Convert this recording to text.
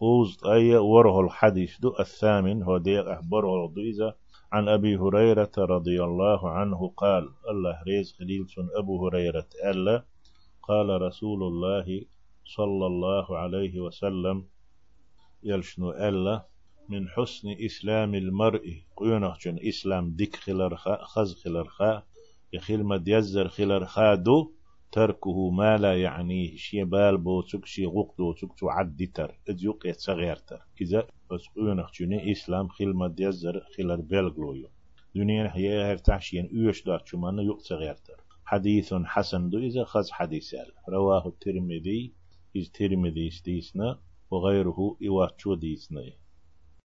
خوز أي وره الحديث. دو الثامن هو ديق دو إذا عن أبي هريرة رضي الله عنه قال الله ريز خليل أبو هريرة ألا. قال رسول الله صلى الله عليه وسلم يلشنو ألا من حسن إسلام المرء. قيونخشن إسلام ديك خلرخا خز خلرخا يخيل مد يزر خلرخا دو تركه ما لا يعنيه. شي بال بوتك شي غوق دوتك تعدي تر. اديوق يتصغير تر. إذا بس قيونخشن إسلام خيل مد يزر خلر بلغلويو دنيا هي هرتعشين إيش دار شمان يقص غيرتر حديث حسن دو إذا خز حديث رواه الترمذي. إذ ترمذي ستيسنا وغيره إواتشو ديسنا.